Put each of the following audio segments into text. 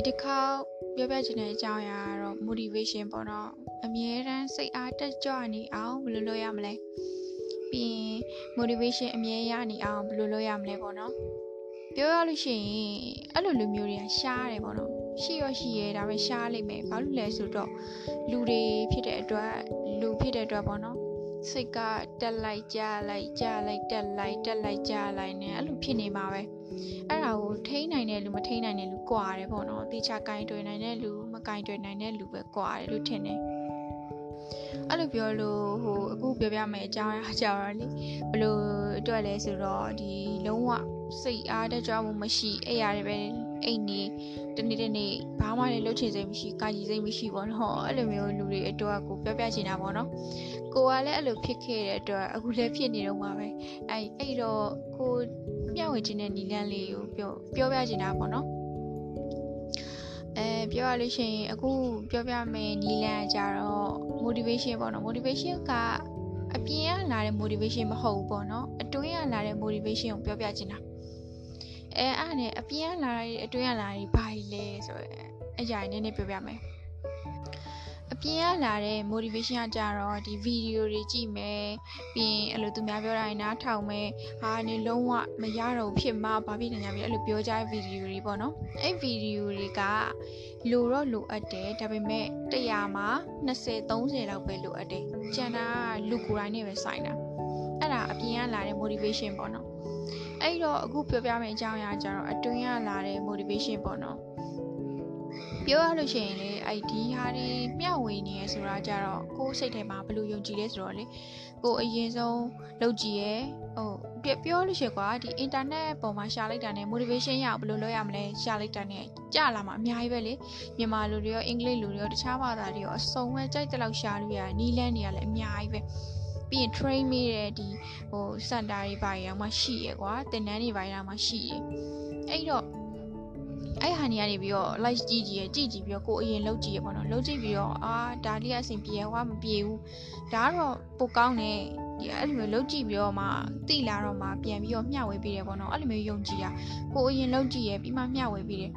ဒီတစ်ခါပြောပြချင်တဲ့အကြောင်းအရာကတော့ motivation ပေါ့နော်အမြဲတမ်းစိတ်အားတက်ကြွနေအောင်ဘယ်လိုလုပ်ရမလဲပြီးရင် motivation အမြဲရနေအောင်ဘယ်လိုလုပ်ရမလဲပေါ့နော်ပြောရလို့ရှိရင်အဲ့လိုလူမျိုးတွေကရှားတယ်ပေါ့နော်ရှိရရှိရဒါပဲရှားလိမ့်မယ်ဘာလို့လဲဆိုတော့လူတွေဖြစ်တဲ့အတွက်လူဖြစ်တဲ့အတွက်ပေါ့နော်စိတ်ကတက်လိုက်ကြလိုက်ကြလိုက်တက်လိုက်တက်လိုက်ကြလိုက်နဲ့အဲ့လိုဖြစ်နေမှာပဲ အဲ့ဒါကိုထိန်းနိုင်တဲ့လူမထိန်းနိုင်တဲ့လူကွာတယ်ပေါ့နော်တေချာကင်တွေ့နိုင်တဲ့လူမကင်တွေ့နိုင်တဲ့လူပဲကွာတယ်လို့ထင်တယ်အဲ့လိုပြောလို့ဟိုအခုပြောပြမယ်အကြောင်းအရာကြောင့်လေဘလို့အတွက်လဲဆိုတော့ဒီလုံးဝစိတ်အားတကြွမှုမရှိအဲ့ရတယ်ပဲ အိတ်နေတနေ့တနေ့ဘာမှလည်းလှုပ်ချင်စိတ်မရှိကာကြီးစိတ်မရှိပေါ့နော်အဲ့လိုမျိုးလူတွေအတွက်ကိုပြောပြချင်တာပေါ့နော်ကိုကလည်းအဲ့လိုဖြစ်ခဲ့တဲ့အတွက်အခုလည်းဖြစ်နေတော့မှာပဲအဲ့အဲ့တော့ကိုမျှဝေခြင်းတဲ့နီလန်းလေးကိုပြောပြောပြချင်တာပေါ့နော်အဲပြောရလို့ရှိရင်အခုပြောပြမယ်နီလန်းကြတော့ motivation ပေါ့နော် motivation ကအပြင်ကလာတဲ့ motivation မဟုတ်ဘူးပေါ့နော်အတွင်းကလာတဲ့ motivation ကိုပြောပြချင်တာ အဲအဲ့ဒါနဲ့အပြင်ကလာတဲ့အတွင်းကလာတဲ့ဘာကြီးလဲဆိုတော့အရာနည်းနည်းပြောပြမယ်အပြင်ကလာတဲ့ motivation ကကြတော့ဒီ video တွေကြည့်မယ်ပြီးရင်အဲ့လိုသူများပြောတာနားထောင်မယ်ဟာနေလုံးဝမရတော့ဖြစ်မှာဘာဖြစ်နေကြပြီအဲ့လိုပြောကြတဲ့ video တွေပေါ့နော်အဲ့ video တွေကလိုတော့လိုအပ်တယ်ဒါပေမဲ့100မှာ20 30လောက်ပဲလိုအပ်တယ်ကျန်တာလူကိုယ်တိုင်နဲ့ပဲဆိုင်တာအဲ့ဒါအပြင်ကလာတဲ့ motivation ပေါ့နော် အဲ့တော့အခုပြောပြမယ့်အကြောင်းအရာကြတော့အတွင်းကလာတဲ့ motivation ပေါ့နော်ပြောရလို့ရှိရင်လေအဲ့ဒီဟာတွေမျှဝေနေရဆိုတာကြတော့ကိုယ်စိတ်ထဲမှာဘယ်လိုယုံကြည်လဲဆိုတော့လေကိုအရင်ဆုံးလုပ်ကြည့်ရဲဟိုပြောလို့ရှိရင်ကွာဒီ internet ပေါ်မှာရှာလိုက်တာနဲ့ motivation ရအောင်ဘယ်လိုလုပ်ရမလဲရှာလိုက်တာနဲ့ကြလာမှာအများကြီးပဲလေမြန်မာလူတွေရောအင်္ဂလိပ်လူတွေရောတခြားဘာသာတွေရောအစုံပဲကြိုက်တဲ့လောက်ရှာလို့ရနီးလန်းတွေကလည်းအများကြီးပဲ ပြီးရင် train မိတဲ့ဒီဟို center တွေဘာတွေတော့မှရှိရကွာတင်တန်းတွေဘာတွေတော့မှရှိရအဲ့တော့အဲ့ဟာနေရနေပြီးတော့ like ကြည့်ကြည့်ရကြည့်ကြည့်ပြီးတော့ကိုအရင်လှုပ်ကြည့်ရပေါ့နော်လှုပ်ကြည့်ပြီးတော့အာဒါလေးအဆင်ပြေဟွာမပြေဘူးဒါကတော့ပိုကောင်းတယ်ဒီအဲ့လိုမျိုးလှုပ်ကြည့်ပြီးတော့မှတိလာတော့မှပြန်ပြီးတော့မျှဝေပေးတယ်ပေါ့နော်အဲ့လိုမျိုးယုံကြည်ရကိုအရင်လှုပ်ကြည့်ရပြီးမှမျှဝေပေးတယ်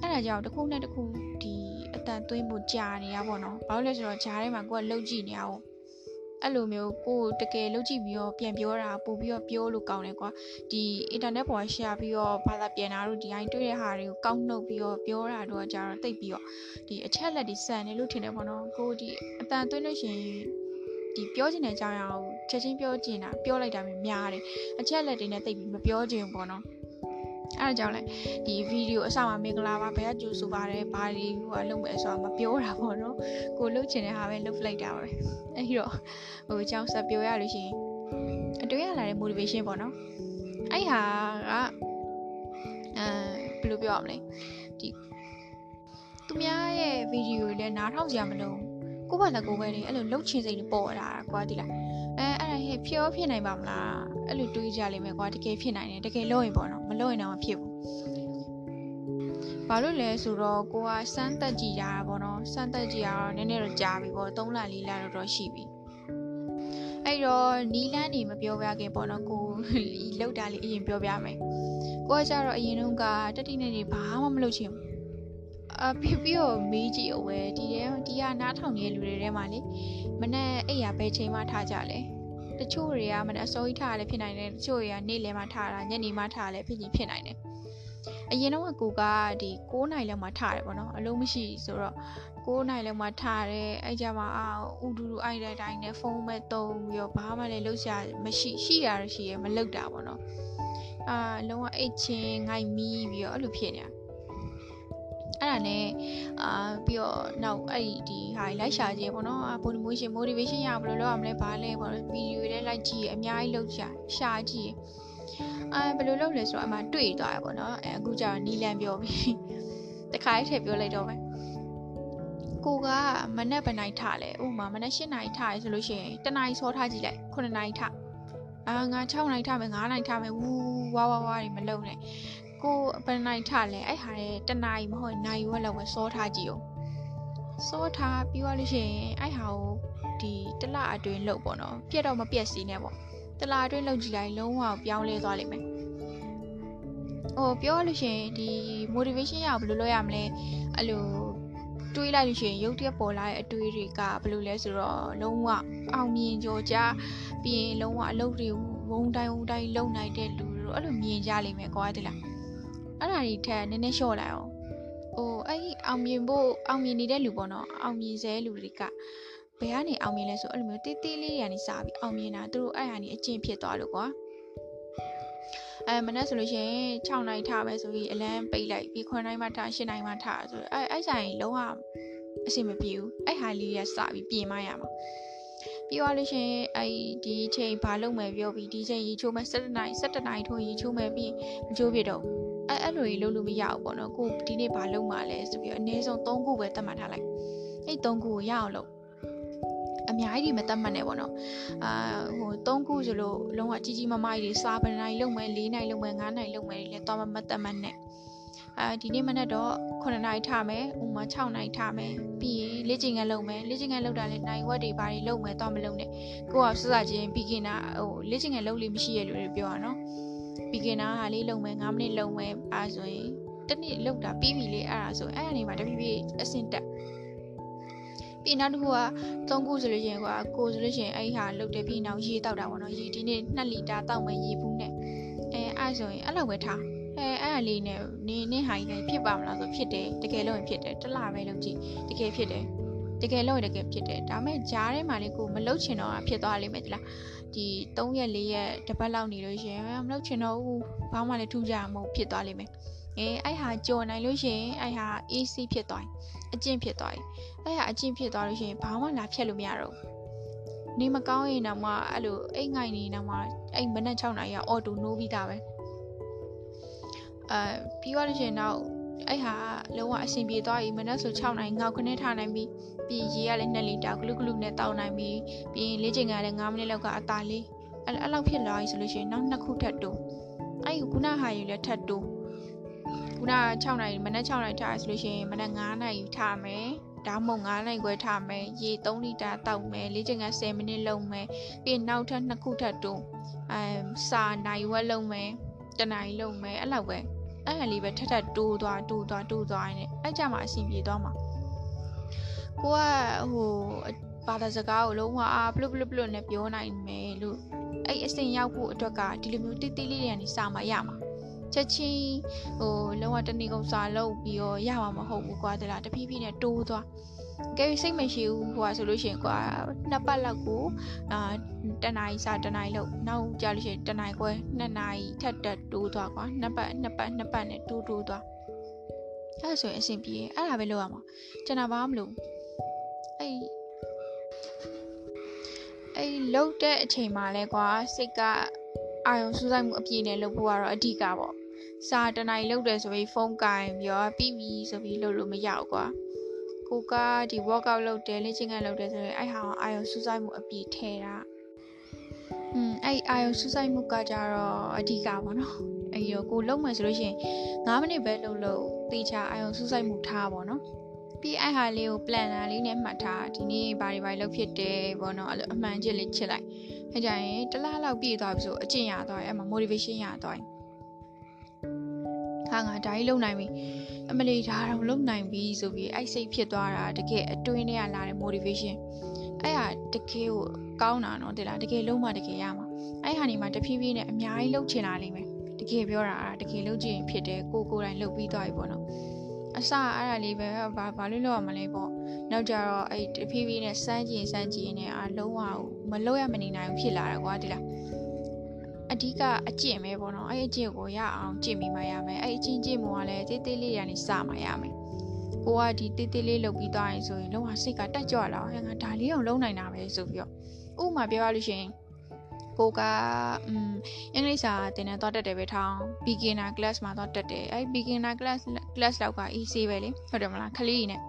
အဲ့ဒါကြောင့်တစ်ခုနဲ့တစ်ခုဒီအတန်သွင်းဖို့ကြာနေရပါတော့ဘာလို့လဲဆိုတော့ဂျားထဲမှာကိုကလှုပ်ကြည့်နေအောင် အဲ့လိုမျိုးကိုတကယ်လုပ်ကြည့်ပြီးတော့ပြန်ပြောတာပို့ပြီးတော့ပြောလို့ကောင်းတယ်ကွာဒီ internet ပေါ် share ပြီးတော့ဘာသာပြန်တာတို့ဒီတိုင်းတွေ့တဲ့ဟာတွေကိုကောက်နှုတ်ပြီးတော့ပြောတာတို့ကကြတော့တိတ်ပြီးတော့ဒီအချက်လက်တွေစံနေလို့ထင်တယ်ပေါ့နော်ကိုဒီအတန်သွင်းလို့ရှိရင်ဒီပြောချင်တဲ့အကြောင်းအရာကိုချက်ချင်းပြောချင်တာပြောလိုက်တာများတယ်အချက်လက်တွေနဲ့တိတ်ပြီးမပြောချင်ဘူးပေါ့နော် အဲ့ဒါကြောင့်လဲဒီဗီဒီယိုအစမှာမင်္ဂလာပါဘယ်ကကြိုဆိုပါတယ်ဘာတွေဟိုကလုပ်မယ်ဆိုတာမပြောတာပေါ့နော်ကိုလုပ်ချင်တဲ့ဟာပဲလုပ်လိုက်တာပဲအဲ့တော့ဟိုအကြောင်းဆက်ပြောရလို့ရှိရင်အတွင်းရလာတဲ့ motivation ပေါ့နော်အဲ့ဟာကအဲဘယ်လိုပြောရမလဲဒီသူများရဲ့ဗီဒီယိုတွေလည်းနားထောင်ကြမလို့ကိုယ့်ဘာသာကိုယ်ပဲလေအဲ့လိုလှုပ်ချင်စိတ်တွေပေါ်လာတာကွာဒီလားအဲအဲ့ဒါဟဲ့ ဖြောဖြစ်နိုင်ပါမလားအဲ့လိုတွေးကြလိမ့်မယ်ကွာတကယ်ဖြစ်နိုင်တယ်တကယ်လုပ်ရင်ပေါ့နော်မလုပ်ရင်တော့မဖြစ်ဘူးဘာလို့လဲဆိုတော့ကိုကစမ်းတက်ကြည့်ရတာပေါ့နော်စမ်းတက်ကြည့်ရတော့နည်းနည်းတော့ကြာပြီပေါ့3လ4လတော့တော့ရှိပြီအဲ့တော့နီလန်းနေမပြောပြခင်ပေါ့နော်ကိုလောက်တာလေးအရင်ပြောပြမယ်ကိုကကြတော့အရင်တုန်းကတက်တိနေနေဘာမှမလုပ်ချင်ဘူးအပြီးပြီးတော့မေးကြည့်အောင်ပဲဒီထဲဒီကနားထောင်နေတဲ့လူတွေထဲမှာလေမနဲ့အဲ့ရဘယ်ချိန်မှထားကြလဲ တချို့တွေကမနဲ့အစိုးရထားလည်းဖြစ်နိုင်တယ်တချို့တွေကနေ့လယ်မှထားတာညနေမှထားလည်းဖြစ်ကြီးဖြစ်နိုင်တယ်အရင်တော့ကိုကဒီ9နိုင်လောက်မှထားတယ်ပေါ့နော်အလုံးမရှိဆိုတော့9နိုင်လောက်မှထားတယ်အဲ့ကြမှာအာဥဒူဒူအိုက်တဲ့အတိုင်းနဲ့ဖုန်းမဲ့တုံးပြီးတော့ဘာမှလည်းလုပ်ရှာမရှိရှိရရှိရမလုပ်တာပေါ့နော်အာလုံးဝအိတ်ချင်းငိုက်မီးပြီးတော့အဲ့လိုဖြစ်နေတာ အဲ့ဒါနဲ့အာပြီးတော့နောက်အဲ့ဒီဒီဟာလိုက်ရှာခြင်းပေါ့နော် motivation motivation ရဘယ်လိုလုပ်ရမလဲဘာလဲပေါ့ဗီဒီယိုလေးလိုက်ကြည့်အများကြီးလုပ်ရှာရှာကြည့်အဲဘယ်လိုလုပ်လဲဆိုတော့အမှတွေ့သွားရပေါ့နော်အဲအခုကျတော့နီလန်ပြောပြီတခါလေးထည့်ပြောလိုက်တော့မယ်ကိုကမနက်ပနိုင်ထားလဲဥမာမနက်၈နာရီထားရဆိုလို့ရှိရင်တနာရီစောထားကြည့်လိုက်9နာရီထားအာငါ6နာရီထားမယ်9နာရီထားမယ်ဝူဝါဝါဝါတွေမလုံနဲ့ ကိုဘယ်နိုင်ထားလဲအဲ့ဟာတဲ့တနာရီမဟုတ်နိုင်ဝက်လောက်ပဲစောထားကြည့်အောင်စောထားပြီးသွားလို့ရှိရင်အဲ့ဟာကိုဒီတလအတွင်းလုပ်ပေါ့နော်ပြက်တော့မပြက်စီနဲ့ပေါ့တလအတွင်းလုပ်ကြည့်လိုက်လုံးဝပြောင်းလဲသွားလိမ့်မယ်ဟိုပြောရလို့ရှိရင်ဒီ motivation ရအောင်ဘယ်လိုလုပ်ရမလဲအဲ့လိုတွေးလိုက်လို့ရှိရင်ရုပ်တရက်ပေါ်လာတဲ့အတွေးတွေကဘယ်လိုလဲဆိုတော့လုံးဝအောင်မြင်ကြောကြပြီးရင်လုံးဝအလုပ်တွေဝုံတိုင်းဝုံတိုင်းလုပ်နိုင်တဲ့လူတို့အဲ့လိုမြင်ကြလိမ့်မယ်ကွာတလား အဲ့ဒါတွေထက်နည်းနည်းလျှော့လိုက်အောင်ဟိုအဲ့ဒီအောင်မြင်ဖို့အောင်မြင်နေတဲ့လူပေါ့နော်အောင်မြင်စေလူတွေကဘယ်ကနေအောင်မြင်လဲဆိုအဲ့လိုမျိုးတေးသေးလေးတွေကနေစပြီးအောင်မြင်တာသူတို့အဲ့ဟာနေအကျင့်ဖြစ်သွားလို့ကွာအဲမနေ့ဆိုလို့ရှိရင်6နိုင်ထားမယ်ဆိုပြီးအလန်းပိတ်လိုက်ပြီး9နိုင်မှထား10နိုင်မှထားဆိုအဲအဲ့ဆိုင်လုံးဝအဆင်မပြေဘူးအဲ့ဟာလေးရစပြီးပြင်မရမှာပြီးသွားလို့ရှိရင်အဲ့ဒီချိန်ဘာလုပ်မယ်ပြောပြီးဒီချိန်ရေချိုးမယ်7နိုင်7နိုင်ထိုးရေချိုးမယ်ပြီးမချိုးပြတော့အဲ့ အဲ့လိုကြီးလုပ်လို့မရဘူးပေါ့နော်ကိုဒီနေ့ဘာလုပ်မှာလဲဆိုပြီးအနည်းဆုံး3ခုပဲသတ်မှတ်ထားလိုက်အဲ့3ခုကိုရအောင်လုပ်အများကြီးမတတ်မှတ်နဲ့ပေါ့နော်အာဟို၃ခုဆိုလို့လုံးဝကြီးကြီးမားမားကြီးစားပနိုင်လုံးမယ်၄နိုင်လုံးမယ်၅နိုင်လုံးမယ်လေတော့မတတ်မှတ်နဲ့အာဒီနေ့မနေ့တော့9နိုင်ထားမယ်ဥမာ6နိုင်ထားမယ်ပြီးရင်လေ့ကျင့်ခန်းလုပ်မယ်လေ့ကျင့်ခန်းလုပ်တာလေနိုင်ဝက်တွေဘာတွေလုပ်မယ်တော့မလုပ်နဲ့ကိုကစစချင်း beginner ဟိုလေ့ကျင့်ခန်းလုပ်လို့မရှိရလို့ပြောရနော် beginner ဟာလေးလုပ်မယ်9မိနစ်လုပ်မယ်အဲဆိုရင်တစ်နေ့လုပ်တာပြီးပြီလေအဲ့ဒါဆိုအဲ့အနေမှာတဖြည်းဖြည်းအဆင့်တက်ပြီးနောက်တစ်ခုက3ခုဆိုလို့ရှိရင်ကွာကိုဆိုလို့ရှိရင်အဲ့ဟာလုတ်တယ်ပြီးနောက်ရေတောက်တာပေါ့နော်ရေဒီနေ့2လီတာတောက်မယ်ရေဘူးနဲ့အဲအဲ့ဆိုရင်အဲ့လောက်ပဲထားအဲအဲ့အလေးနဲ့နေနေဟာကြီးဖြစ်ပါမလားဆိုဖြစ်တယ်တကယ်လို့ဖြစ်တယ်တစ်လပဲလုပ်ကြည့်တကယ်ဖြစ်တယ်တကယ်လို့တကယ်ဖြစ်တယ်ဒါမဲ့ဂျားထဲမှာလေးကိုမလုတ်ချင်တော့ဖြစ်သွားလိမ့်မယ်ဒီလား ဒီ3ရက်4ရက်တစ်ပတ်လောက်နေလို့ရှိရင်မလုတ်ချင်တော့ဘူးဘာမှလည်းထူးကြမဟုတ်ဖြစ်သွားလိမ့်မယ်အဲအဲ့ဟာကြော်နိုင်လို့ရှိရင်အဲ့ဟာ AC ဖြစ်သွားပြီအကျင့်ဖြစ်သွားပြီအဲ့ဟာအကျင့်ဖြစ်သွားလို့ရှိရင်ဘာမှလာဖြတ်လို့မရတော့ဘူးနေမကောင်းရင်တော့မှအဲ့လိုအိတ်ငိုင်နေတော့မှအဲ့မနက်6နာရီကအော်တိုနိုးပြီးသားပဲအဲပြီးသွားလို့ရှိရင်တော့ အဲ့ဟာလုံးဝအဆင်ပြေသွားပြီမနက်ဆို6နိုင်ငေါက်ခနဲ့ထားနိုင်ပြီပြီးရေကလည်း2လီတာဂလုဂလုနဲ့တောက်နိုင်ပြီပြီးရင်လေ့ကျင့်ခန်းလည်း9မိနစ်လောက်ကအသာလေးအဲ့အဲ့လောက်ဖြစ်လာပြီဆိုလို့ရှိရင်နောက်နှစ်ခုထပ်တိုးအဲ့ခုနဟာယူလည်းထပ်တိုးခုန6နိုင်မနက်6နိုင်ထားရဆိုလို့ရှိရင်မနက်9နိုင်ထားမယ်ဒါမှမဟုတ်9နိုင်ခွဲထားမယ်ရေ3လီတာတောက်မယ်လေ့ကျင့်ခန်း10မိနစ်လုပ်မယ်ပြီးနောက်ထပ်နှစ်ခုထပ်တိုးအဲစာနိုင်ဝက်လုပ်မယ်တနိုင်လုပ်မယ်အဲ့လောက်ပဲ အဲ့ဟာလေးပဲထက်ထက်တိုးသွားတိုးသွားတိုးသွားနေအဲ့ကြမှာအဆင်ပြေသွားမှာကိုကဟိုဘာသာစကားကိုလုံးဝအာပလုပလုပလုနဲ့ပြောနိုင်မယ်လို့အဲ့အဆင်ရောက်ဖို့အတွက်ကဒီလိုမျိုးတိတိလေးတွေကနေစာမရမှာချက်ချင်းဟိုလုံးဝတဏီကုံစာလုပ်ပြီးတော့ရမှာမဟုတ်ဘူးကွာတလားတဖြည်းဖြည်းနဲ့တိုးသွား ကဲစိတ်မရှိဘူးဟိုဆိုလို့ရှိရင်ကွာနှစ်ပတ်လောက်ကိုအာတနားရီစာတနားရီလောက်နောက်ကြာလို့ရှိရင်တနားရီခွဲနှစ်နာရီထပ်တက်တိုးသွားကွာနှစ်ပတ်နှစ်ပတ်နှစ်ပတ်နဲ့တိုးတိုးသွားအဲ့ဆိုရင်အဆင်ပြေအဲ့ဒါပဲလုပ်ရမှာကျွန်တော်ဘာမှမလုပ်အဲ့အဲ့လုတ်တဲ့အချိန်မှာလဲကွာစိတ်ကအာရုံစူးစိုက်မှုအပြည့်နဲ့လုပ်ဖို့ကတော့အဓိကပေါ့စာတနားရီလုပ်တယ်ဆိုပြီးဖုန်းကင်ပြီးတော့ပြီးပြီဆိုပြီးလုပ်လို့မရဘူးကွာ ကိုကဒီ workout လုပ်တယ်လေ့ကျင့်ခန်းလုပ်တယ်ဆိုရင်အဲ့ဟာအာရုံစူးစိုက်မှုအပြည့်ထဲတာอืมအဲ့အာရုံစူးစိုက်မှုကကြတော့အဓိကပေါ့နော်အဲ့ရောကိုလုံးမယ်ဆိုလို့ရှိရင်9မိနစ်ပဲလုပ်လို့တေချာအာရုံစူးစိုက်မှုထားပေါ့နော်ပြီးအဲ့ဟာလေးကို plan တာလေးနဲ့မှတ်ထားဒီနေ့ဘာတွေဘာတွေလုပ်ဖြစ်တယ်ပေါ့နော်အဲ့လိုအမှန်ချစ်လေးချစ်လိုက်အဲကြရင်တလားလောက်ပြည့်သွားပြီဆိုအကျင့်ရသွားရင်အဲ့မှာ motivation ရသွားရင်ဟာငါဒါကြီးလုံနိုင်ပြီ အမလီဒါတော့လုံနိုင်ပြီဆိုပြီးအဲ့စိတ်ဖြစ်သွားတာတကယ်အတွင်းထဲကလာတဲ့ motivation အဲ့ဟာတကယ်ကိုကောင်းတာနော်တဲ့လားတကယ်လုံးမတကယ်ရမှာအဲ့ဟာနေမှာတဖြည်းဖြည်းနဲ့အများကြီးလှုပ်ချင်လာလိမ့်မယ်တကယ်ပြောတာတကယ်လှုပ်ချင်ဖြစ်တယ်ကိုကိုယ်တိုင်လှုပ်ပြီးသွားပြီပေါ့နော်အစအဲ့ဒါလေးပဲဘာဘာလို့လောက်ရမလဲပေါ့နောက်ကြတော့အဲ့တဖြည်းဖြည်းနဲ့စမ်းကြည့်စမ်းကြည့်နေအလုံးဝမလို့ရမနေနိုင်ဘူးဖြစ်လာတယ်ကွာဒီလား အဓိကအကျင့်ပဲပေါ့နော်အဲ့အကျင့်ကိုရအောင်ကျင့်မိမှရမယ်အဲ့အကျင့်ကျင့်မှုကလည်းတေးသေးလေးရနေစမှရမယ်ကိုကဒီတေးသေးလေးလုပ်ပြီးသွားရင်ဆိုရင်လုံးဝစိတ်ကတက်ကြွလာအောင်ငါဒါလေးအောင်လုံးနိုင်တာပဲဆိုပြီးတော့ဥပမာပြောရလို့ရှိရင်ကိုကအမ်အင်္ဂလိပ်စာသင်တန်းသွားတက်တယ်ပဲထောင်း beginner class မှာသွားတက်တယ်အဲ့ beginner class class လောက်က easy ပဲလေဟုတ်တယ်မလားခလေးကြီးနဲ့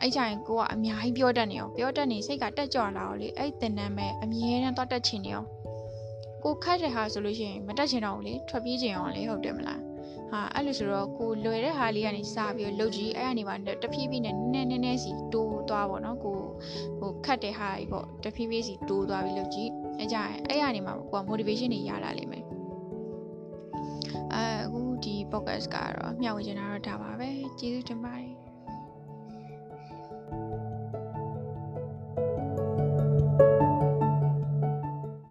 အဲ့ကြရင်ကိုကအများကြီးပြောတတ်နေအောင်ပြောတတ်နေစိတ်ကတက်ကြွလာအောင်လေအဲ့သင်တန်းပဲအမြဲတမ်းသွားတက်ချင်နေအောင် ကိုခတ်တဲ့ဟာဆိုလို့ရှိရင်မတက်ချင်တော့ဘူးလေထွက်ပြေးချင်အောင်လေဟုတ်တယ်မလားဟာအဲ့လိုဆိုတော့ကိုလွယ်တဲ့ဟာလေးကနေစပြီးလှုပ်ကြည့်အဲ့ကနေမှတဖြည်းဖြည်းနဲ့နည်းနည်းနည်းနည်းစီတိုးသွားပေါ့နော်ကိုဟိုခတ်တဲ့ဟာကြီးပေါ့တဖြည်းဖြည်းစီတိုးသွားပြီးလှုပ်ကြည့်အဲ့ကြရင်အဲ့ကနေမှကိုက motivation တွေရလာလိမ့်မယ်အဲအခုဒီ podcast ကတော့မျှဝေချင်တာတော့ဒါပါပဲကျေးဇူးတင်ပါတယ်